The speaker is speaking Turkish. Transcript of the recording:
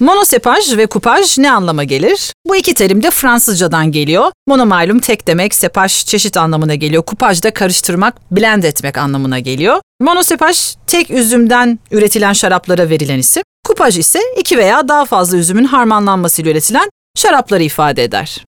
Monosepaj ve kupaj ne anlama gelir? Bu iki terim de Fransızcadan geliyor. Mono malum tek demek, sepaj çeşit anlamına geliyor. Kupaj da karıştırmak, blend etmek anlamına geliyor. Monosepaj tek üzümden üretilen şaraplara verilen isim. Kupaj ise iki veya daha fazla üzümün harmanlanmasıyla üretilen şarapları ifade eder.